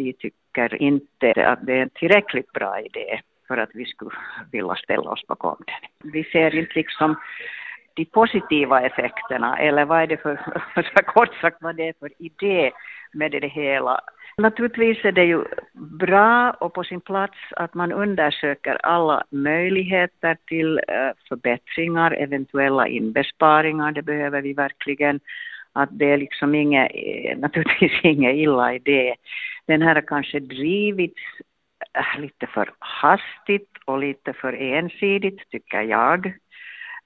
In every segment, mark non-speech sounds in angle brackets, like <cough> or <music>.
vi tycker inte att det är en tillräckligt bra idé för att vi skulle vilja ställa oss bakom den. Vi ser inte liksom de positiva effekterna eller vad är det för, <laughs> kort sagt vad det är för idé med det hela. Naturligtvis är det ju bra och på sin plats att man undersöker alla möjligheter till eh, förbättringar, eventuella inbesparingar, det behöver vi verkligen. Att det är liksom inget, eh, <laughs> naturligtvis inget illa i det. Den här har kanske drivits äh, lite för hastigt och lite för ensidigt, tycker jag.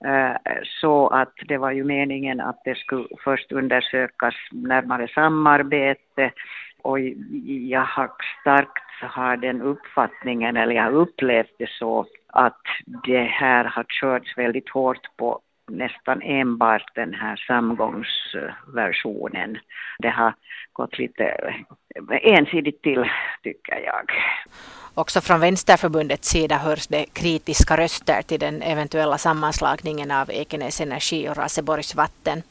Äh, så att det var ju meningen att det skulle först undersökas närmare samarbete och jag har starkt har den uppfattningen, eller jag har upplevt det så, att det här har körts väldigt hårt på nästan enbart den här samgångsversionen. Det har gått lite ensidigt till, tycker jag. Också från Vänsterförbundets sida hörs det kritiska röster till den eventuella sammanslagningen av Ekenäs Energi och Raseborgs Vatten.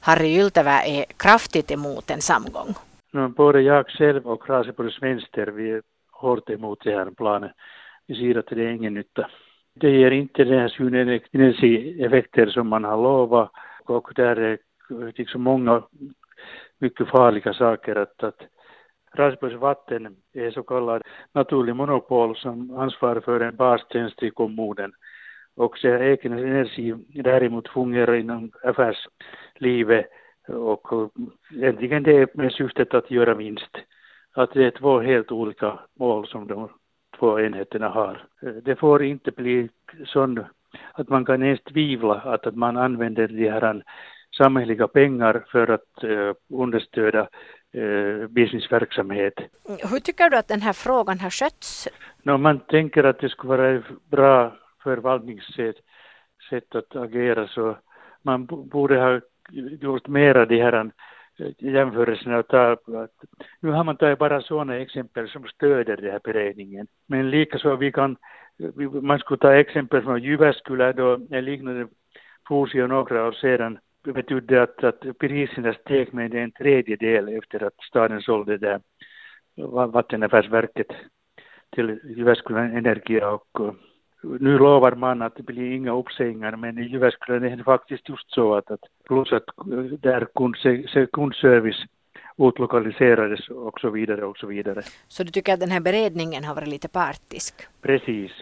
Harry Yltävä är kraftigt emot en samgång. Både jag själv och Raseborgs Vänster vi är hårt emot det här planen. Vi ser att det är ingen nytta det ger inte den här synergieffekter som man har lovat och där är liksom många mycket farliga saker att, att Rasbergs vatten är så kallad naturlig monopol som ansvarar för en bastjänst i kommunen. Och så Ekenäs Energi däremot fungerar inom affärslivet och egentligen det är med syftet att göra vinst. Att det är två helt olika mål som de två enheterna har. Det får inte bli så att man kan ens tvivla att, att man använder de här samhälleliga pengar för att uh, understöda uh, businessverksamhet. Hur tycker du att den här frågan har skötts? No, man tänker att det skulle vara ett bra förvaltningssätt sätt att agera så man borde ha gjort mera de här jämförelserna och ta, nu har man tagit bara sådana exempel som stöder den här beredningen. Men likaså vi kan, man skulle ta exempel från Jyväskylä då en liknande fusion några år sedan betydde att, att priserna steg med en tredjedel efter att staden sålde det vattenaffärsverket till Jyväskylä Energia och nu lovar man att det blir inga uppsägningar, men i Jyväskylä är det faktiskt just så att, att plus att där kund, kundservice utlokaliserades och så vidare och så vidare. Så du tycker att den här beredningen har varit lite partisk? Precis.